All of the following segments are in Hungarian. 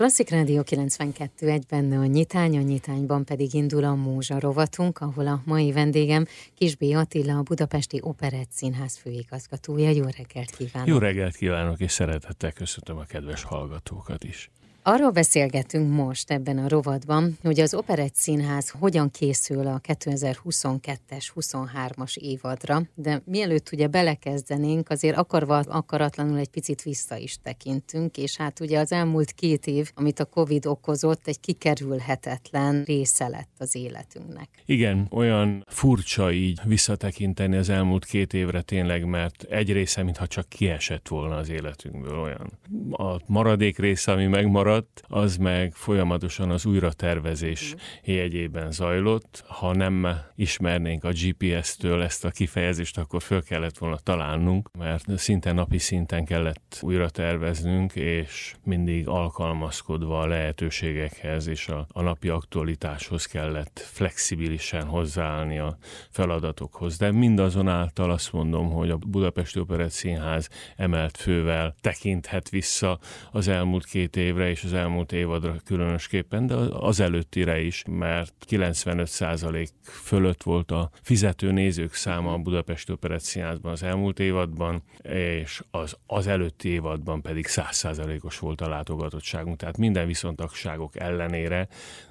Klasszik Rádió 92 egy benne a nyitány, a nyitányban pedig indul a Múzsa rovatunk, ahol a mai vendégem Kisbé Attila, a Budapesti Operett Színház főigazgatója. Jó reggelt kívánok! Jó reggelt kívánok, és szeretettel köszöntöm a kedves hallgatókat is. Arról beszélgetünk most ebben a rovadban, hogy az Operett Színház hogyan készül a 2022-es, 23-as évadra, de mielőtt ugye belekezdenénk, azért akarva akaratlanul egy picit vissza is tekintünk, és hát ugye az elmúlt két év, amit a Covid okozott, egy kikerülhetetlen része lett az életünknek. Igen, olyan furcsa így visszatekinteni az elmúlt két évre tényleg, mert egy része, mintha csak kiesett volna az életünkből olyan. A maradék része, ami megmaradt, maradt, az meg folyamatosan az újratervezés mm. jegyében zajlott. Ha nem ismernénk a GPS-től ezt a kifejezést, akkor föl kellett volna találnunk, mert szinte napi szinten kellett újra terveznünk, és mindig alkalmazkodva a lehetőségekhez és a, a napi aktualitáshoz kellett flexibilisen hozzáállni a feladatokhoz. De mindazonáltal azt mondom, hogy a Budapesti Operett Színház emelt fővel tekinthet vissza az elmúlt két évre, és és az elmúlt évadra különösképpen, de az előttire is, mert 95% fölött volt a fizető nézők száma a Budapest Operetszínházban az elmúlt évadban, és az, az előtti évadban pedig 100%-os volt a látogatottságunk. Tehát minden viszontagságok ellenére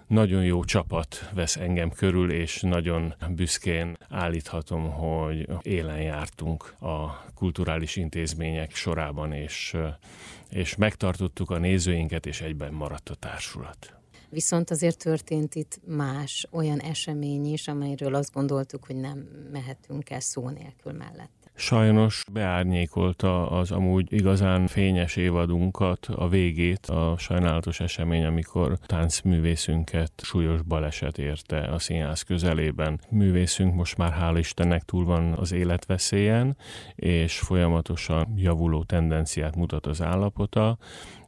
nagyon jó csapat vesz engem körül, és nagyon büszkén állíthatom, hogy élen jártunk a kulturális intézmények sorában, és, és megtartottuk a nézőinket, és egyben maradt a társulat. Viszont azért történt itt más olyan esemény is, amelyről azt gondoltuk, hogy nem mehetünk el szó nélkül mellett sajnos beárnyékolta az amúgy igazán fényes évadunkat, a végét, a sajnálatos esemény, amikor táncművészünket súlyos baleset érte a színház közelében. Művészünk most már hál' Istennek túl van az életveszélyen, és folyamatosan javuló tendenciát mutat az állapota.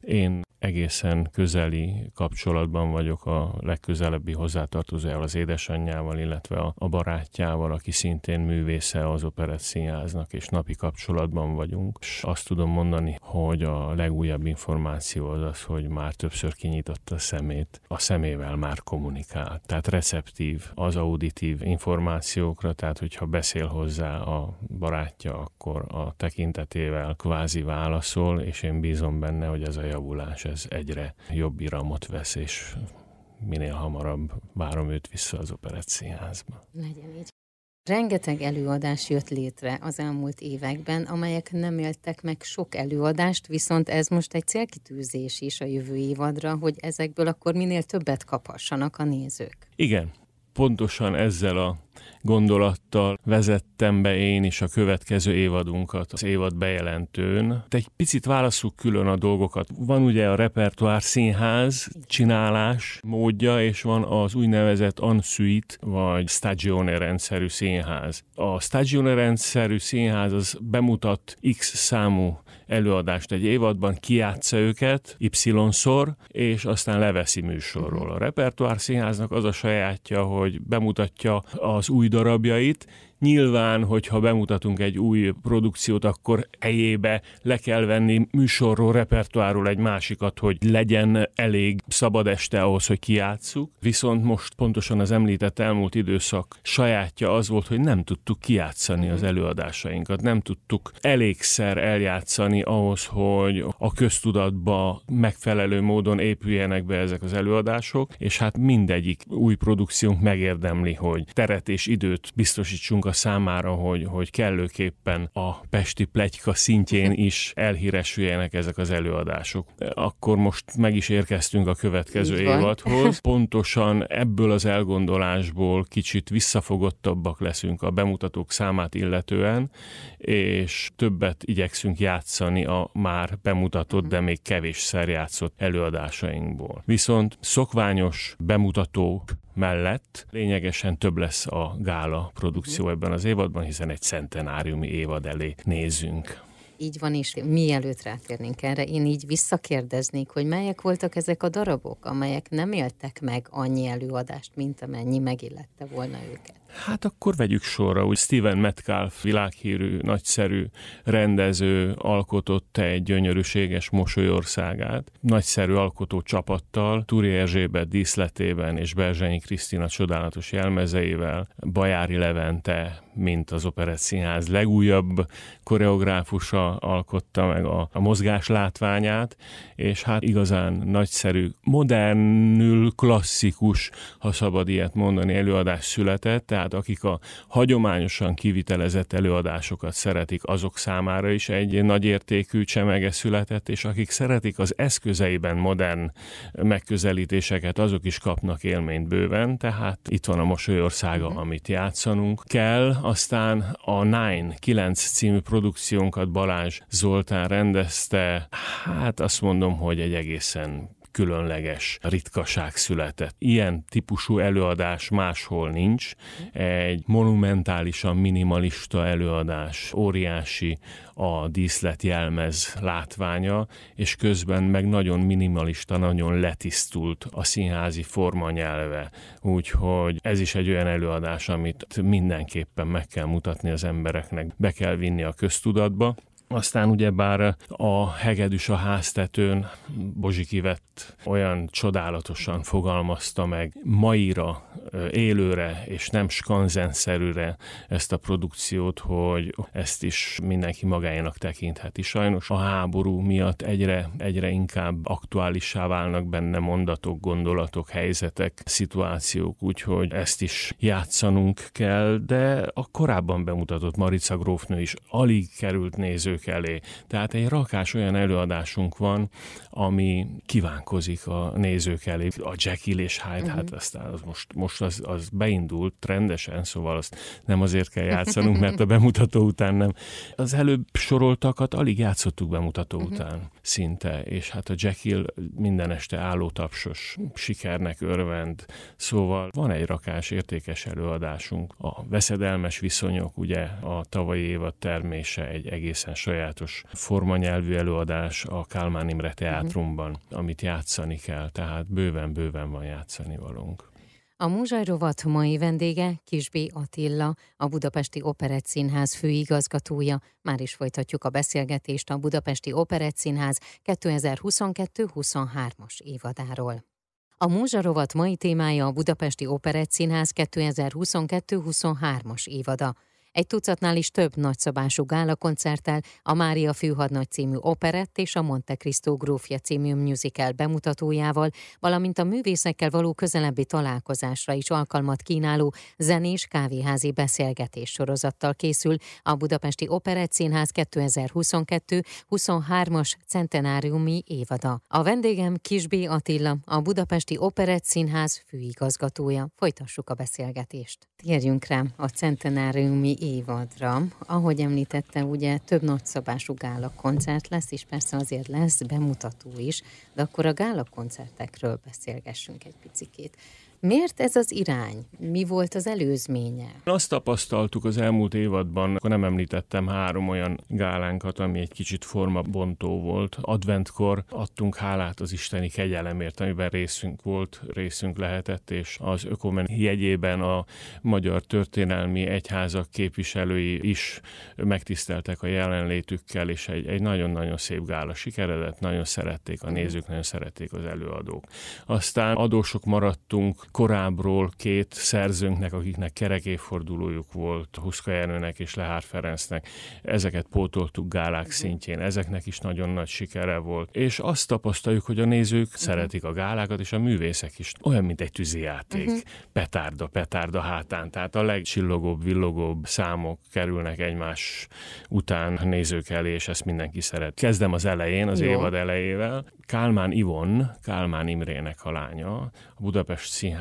Én egészen közeli kapcsolatban vagyok a legközelebbi hozzátartozójával, az édesanyjával, illetve a, a barátjával, aki szintén művésze az Operett Színháznak, és napi kapcsolatban vagyunk. És azt tudom mondani, hogy a legújabb információ az az, hogy már többször kinyitotta a szemét, a szemével már kommunikál. Tehát receptív az auditív információkra, tehát hogyha beszél hozzá a barátja, akkor a tekintetével kvázi válaszol, és én bízom benne, hogy ez a javulás ez egyre jobb iramot vesz, és minél hamarabb várom őt vissza az operett színházba. Legyen így. Rengeteg előadás jött létre az elmúlt években, amelyek nem éltek meg sok előadást, viszont ez most egy célkitűzés is a jövő évadra, hogy ezekből akkor minél többet kaphassanak a nézők. Igen, pontosan ezzel a gondolattal vezettem be én is a következő évadunkat az évad bejelentőn. Egy picit válaszuk külön a dolgokat. Van ugye a repertoár színház csinálás módja, és van az úgynevezett ensuite vagy stagione rendszerű színház. A stagione rendszerű színház az bemutat X számú előadást egy évadban, kiátsza őket Y-szor, és aztán leveszi műsorról. A repertoár színháznak az a sajátja, hogy bemutatja az új darabjait, Nyilván, hogyha bemutatunk egy új produkciót, akkor helyébe le kell venni műsorról, repertoárról egy másikat, hogy legyen elég szabad este ahhoz, hogy kiátszuk. Viszont most pontosan az említett elmúlt időszak sajátja az volt, hogy nem tudtuk kiátszani az előadásainkat, nem tudtuk elégszer eljátszani ahhoz, hogy a köztudatba megfelelő módon épüljenek be ezek az előadások, és hát mindegyik új produkciónk megérdemli, hogy teret és időt biztosítsunk számára, hogy, hogy kellőképpen a pesti plegyka szintjén is elhíresüljenek ezek az előadások. Akkor most meg is érkeztünk a következő évadhoz. Pontosan ebből az elgondolásból kicsit visszafogottabbak leszünk a bemutatók számát illetően, és többet igyekszünk játszani a már bemutatott, de még kevésszer játszott előadásainkból. Viszont szokványos bemutatók mellett lényegesen több lesz a gála produkció ebben az évadban, hiszen egy centenáriumi évad elé nézünk. Így van, és mielőtt rátérnénk erre, én így visszakérdeznék, hogy melyek voltak ezek a darabok, amelyek nem éltek meg annyi előadást, mint amennyi megillette volna őket. Hát akkor vegyük sorra, úgy Steven Metcalf világhírű, nagyszerű rendező alkotott egy gyönyörűséges mosolyországát. Nagyszerű alkotó csapattal, Turi Erzsébet díszletében és Berzsenyi Krisztina csodálatos jelmezeivel, Bajári Levente, mint az Operett Színház legújabb koreográfusa alkotta meg a, a mozgás látványát, és hát igazán nagyszerű, modernül klasszikus, ha szabad ilyet mondani, előadás született, tehát akik a hagyományosan kivitelezett előadásokat szeretik, azok számára is egy nagyértékű csemege született, és akik szeretik az eszközeiben modern megközelítéseket, azok is kapnak élményt bőven, tehát itt van a Mosolyországa, uh-huh. amit játszanunk kell, aztán a Nine 9 című produkciónkat Balázs Zoltán rendezte, hát azt mondom, hogy egy egészen különleges ritkaság született. Ilyen típusú előadás máshol nincs. Egy monumentálisan minimalista előadás, óriási a díszlet jelmez látványa, és közben meg nagyon minimalista, nagyon letisztult a színházi formanyelve. Úgyhogy ez is egy olyan előadás, amit mindenképpen meg kell mutatni az embereknek, be kell vinni a köztudatba. Aztán ugyebár a hegedűs a háztetőn Bozsiki vett olyan csodálatosan fogalmazta meg maira, élőre és nem skanzenszerűre ezt a produkciót, hogy ezt is mindenki magáénak tekintheti. Sajnos a háború miatt egyre, egyre inkább aktuálissá válnak benne mondatok, gondolatok, helyzetek, szituációk, úgyhogy ezt is játszanunk kell, de a korábban bemutatott Marica grófnő is alig került nézők elé. Tehát egy rakás olyan előadásunk van, ami kívánkozik a nézők elé. A Jekyll és Hyde, uh-huh. hát aztán az most, most az, az beindult rendesen, szóval azt nem azért kell játszanunk, mert a bemutató után nem. Az előbb soroltakat alig játszottuk bemutató uh-huh. után szinte, és hát a Jekyll minden este állótapsos sikernek örvend, szóval van egy rakás értékes előadásunk. A veszedelmes viszonyok, ugye a tavalyi évad termése egy egészen sajátos formanyelvű előadás a Kálmán Imre Teátrumban, uh-huh. amit játszani kell, tehát bőven-bőven van játszani valunk. A Múzsaj rovat mai vendége Kisbé Attila, a Budapesti Operett Színház főigazgatója. Már is folytatjuk a beszélgetést a Budapesti Operett Színház 2022-23-as évadáról. A Múzsarovat mai témája a Budapesti Operett Színház 2022-23-as évada. Egy tucatnál is több nagyszabású gálakoncerttel, a Mária Főhadnagy című operett és a Monte Cristo grófja című musical bemutatójával, valamint a művészekkel való közelebbi találkozásra is alkalmat kínáló zenés kávéházi beszélgetés sorozattal készül a Budapesti Operett Színház 2022-23-as centenáriumi évada. A vendégem Kisbé Attila, a Budapesti Operett Színház főigazgatója. Folytassuk a beszélgetést. Térjünk rá a centenáriumi évadra. Ahogy említette, ugye több nagyszabású gála koncert lesz, és persze azért lesz bemutató is, de akkor a gála koncertekről beszélgessünk egy picikét. Miért ez az irány? Mi volt az előzménye? Azt tapasztaltuk az elmúlt évadban, akkor nem említettem három olyan gálánkat, ami egy kicsit formabontó volt. Adventkor adtunk hálát az isteni kegyelemért, amiben részünk volt, részünk lehetett, és az Ökomen jegyében a magyar történelmi egyházak képviselői is megtiszteltek a jelenlétükkel, és egy, egy nagyon-nagyon szép gála sikeredett, nagyon szerették a nézők, nagyon szerették az előadók. Aztán adósok maradtunk korábbról két szerzőnknek, akiknek kerekéfordulójuk volt, Huszka Ernőnek és Lehár Ferencnek. Ezeket pótoltuk gálák uh-huh. szintjén, ezeknek is nagyon nagy sikere volt. És azt tapasztaljuk, hogy a nézők uh-huh. szeretik a gálákat, és a művészek is. Olyan, mint egy tűzijáték. Uh-huh. Petárda, petárda hátán. Tehát a legcsillogóbb, villogóbb számok kerülnek egymás után nézők elé, és ezt mindenki szeret. Kezdem az elején, az Jó. évad elejével. Kálmán Ivon, Kálmán Imrének a lánya, a Budapest Színház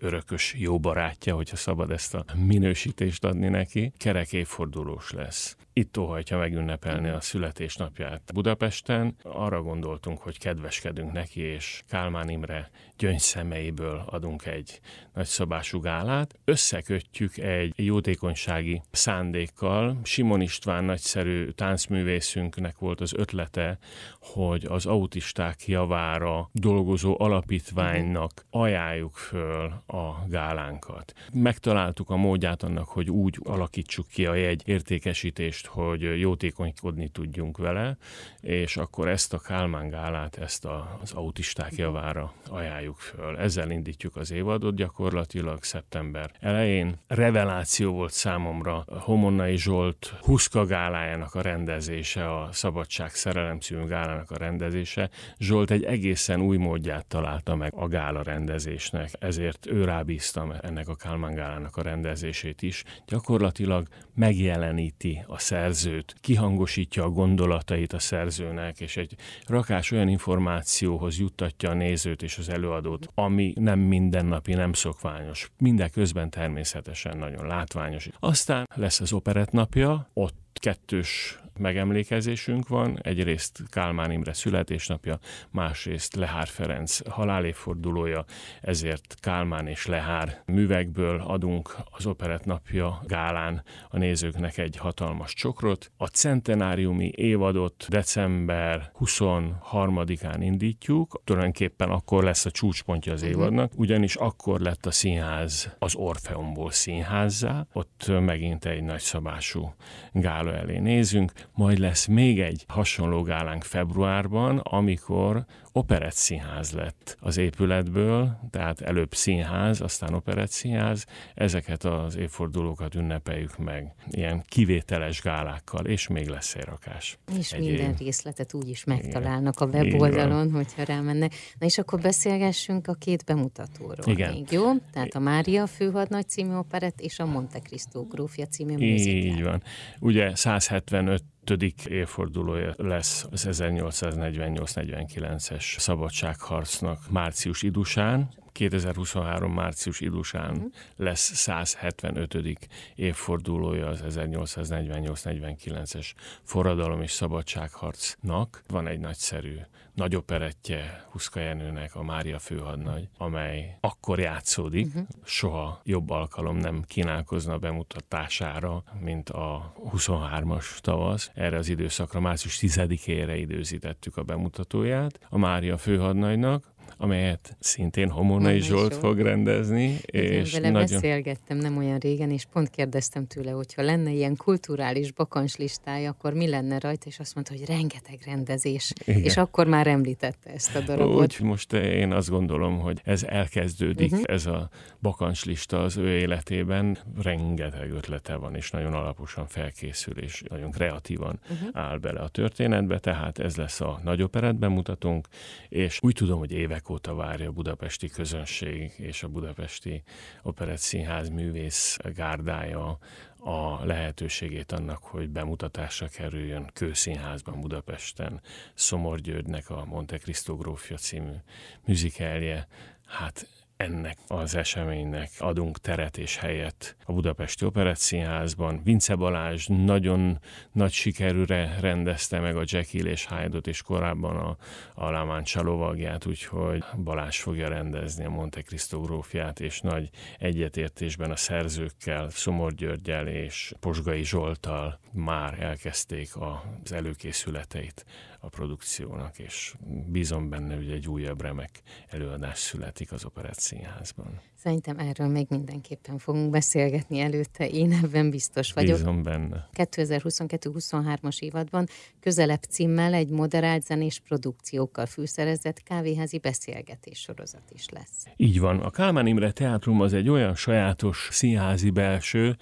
örökös jó barátja, hogyha szabad ezt a minősítést adni neki, kerek évfordulós lesz itt óhajtja megünnepelni a születésnapját Budapesten. Arra gondoltunk, hogy kedveskedünk neki, és Kálmán Imre szemeiből adunk egy nagyszabású gálát. Összekötjük egy jótékonysági szándékkal. Simon István nagyszerű táncművészünknek volt az ötlete, hogy az autisták javára dolgozó alapítványnak ajánljuk föl a gálánkat. Megtaláltuk a módját annak, hogy úgy alakítsuk ki a jegy értékesítést, hogy jótékonykodni tudjunk vele, és akkor ezt a Kálmán gálát, ezt a, az autisták javára ajánljuk föl. Ezzel indítjuk az évadot gyakorlatilag szeptember elején. Reveláció volt számomra Homonnai Zsolt Huszka gálájának a rendezése, a Szabadság Szerelem című gálának a rendezése. Zsolt egy egészen új módját találta meg a gála rendezésnek, ezért ő rábíztam ennek a Kálmán gálának a rendezését is. Gyakorlatilag megjeleníti a szerzőt, kihangosítja a gondolatait a szerzőnek, és egy rakás olyan információhoz juttatja a nézőt és az előadót, ami nem mindennapi, nem szokványos. Mindeközben természetesen nagyon látványos. Aztán lesz az operett napja, ott kettős megemlékezésünk van. Egyrészt Kálmán Imre születésnapja, másrészt Lehár Ferenc halálévfordulója, ezért Kálmán és Lehár művekből adunk az Operett napja gálán a nézőknek egy hatalmas csokrot. A centenáriumi évadot december 23-án indítjuk, tulajdonképpen akkor lesz a csúcspontja az mhm. évadnak, ugyanis akkor lett a színház az Orfeumból színházzá, ott megint egy nagyszabású gála elé nézünk, majd lesz még egy hasonló gálánk februárban, amikor operett színház lett az épületből, tehát előbb színház, aztán operett színház. Ezeket az évfordulókat ünnepeljük meg ilyen kivételes gálákkal, és még lesz egy rakás. És egy minden év. részletet úgy is megtalálnak a weboldalon, hogyha rámennek. Na és akkor beszélgessünk a két bemutatóról Igen. még, jó? Tehát a Mária főhadnagy című operett és a Monte Cristo grófja című műzikál. Így van. Ugye 175 ötödik évfordulója lesz az 1848-49-es szabadságharcnak március idusán, 2023. március idusán uh-huh. lesz 175. évfordulója az 1848-49-es forradalom és szabadságharcnak. Van egy nagyszerű nagy operettje Huszka Jenőnek, a Mária főhadnagy, amely akkor játszódik, uh-huh. soha jobb alkalom nem kínálkozna bemutatására, mint a 23-as tavasz. Erre az időszakra március 10-ére időzítettük a bemutatóját a Mária főhadnagynak, amelyet szintén Homonai Zsolt fog rendezni. Igen, és vele nagyon... beszélgettem nem olyan régen, és pont kérdeztem tőle, hogyha lenne ilyen kulturális bakancslistája, akkor mi lenne rajta, és azt mondta, hogy rengeteg rendezés. Igen. És akkor már említette ezt a darabot. Úgy most én azt gondolom, hogy ez elkezdődik, uh-huh. ez a bakancslista az ő életében. Rengeteg ötlete van, és nagyon alaposan felkészül, és nagyon kreatívan uh-huh. áll bele a történetbe, tehát ez lesz a nagy operett bemutatónk, és úgy tudom, hogy évek évek óta várja a budapesti közönség és a budapesti Operett Színház művész gárdája a lehetőségét annak, hogy bemutatásra kerüljön Kőszínházban Budapesten Szomorgyörgynek a Monte Cristo Grófja című műzikelje. Hát ennek az eseménynek adunk teret és helyet a Budapesti Operett Színházban. Vince Balázs nagyon nagy sikerűre rendezte meg a Jekyll és Hyde-ot, és korábban a, a La Mancha lovagját, úgyhogy Balázs fogja rendezni a Monte Cristo grófját, és nagy egyetértésben a szerzőkkel, Szomor Györgyel és Posgai Zsoltal már elkezdték az előkészületeit a produkciónak, és bízom benne, hogy egy újabb remek előadás születik az Operett Színházban. Szerintem erről még mindenképpen fogunk beszélgetni előtte, én ebben biztos vagyok. Bízom benne. 2022-23-as évadban közelebb címmel egy moderált zenés produkciókkal fűszerezett kávéházi beszélgetés sorozat is lesz. Így van. A Kálmán Imre Teátrum az egy olyan sajátos színházi belső,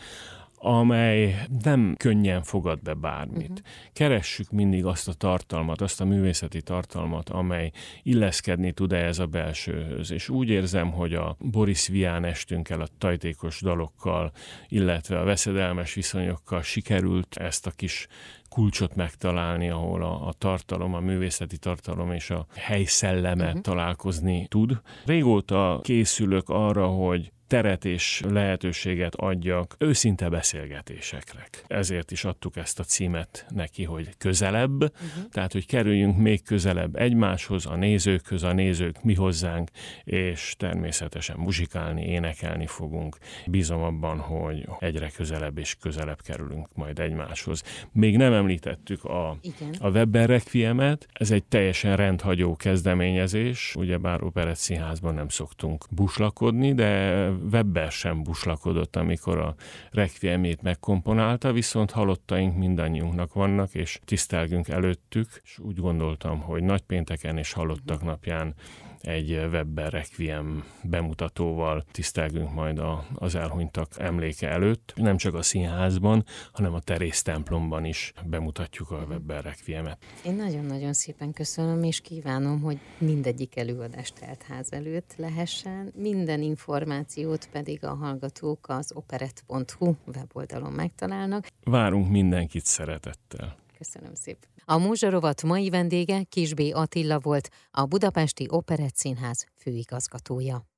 amely nem könnyen fogad be bármit. Uh-huh. Keressük mindig azt a tartalmat, azt a művészeti tartalmat, amely illeszkedni tud ehhez a belsőhöz. És úgy érzem, hogy a Boris Vian estünkkel, a tajtékos dalokkal, illetve a veszedelmes viszonyokkal sikerült ezt a kis kulcsot megtalálni, ahol a, a tartalom, a művészeti tartalom és a hely szelleme uh-huh. találkozni tud. Régóta készülök arra, hogy teret és lehetőséget adjak őszinte beszélgetésekre. Ezért is adtuk ezt a címet neki, hogy közelebb, uh-huh. tehát hogy kerüljünk még közelebb egymáshoz, a nézőkhöz, a nézők mi hozzánk, és természetesen muzsikálni, énekelni fogunk. Bízom abban, hogy egyre közelebb és közelebb kerülünk majd egymáshoz. Még nem említettük a, a Webber Requiemet, ez egy teljesen rendhagyó kezdeményezés, ugyebár Operett Színházban nem szoktunk buslakodni, de Webber sem buslakodott, amikor a Requiemét megkomponálta, viszont halottaink mindannyiunknak vannak, és tisztelgünk előttük, és úgy gondoltam, hogy nagypénteken és halottak napján egy Webber Requiem bemutatóval tisztelgünk majd a, az elhunytak emléke előtt. Nem csak a színházban, hanem a Terész templomban is bemutatjuk a Webber Requiemet. Én nagyon-nagyon szépen köszönöm, és kívánom, hogy mindegyik előadást teltház előtt lehessen. Minden információt pedig a hallgatók az operett.hu weboldalon megtalálnak. Várunk mindenkit szeretettel. Köszönöm szépen. A Múzsarovat mai vendége Kisbé Attila volt, a Budapesti Operett Színház főigazgatója.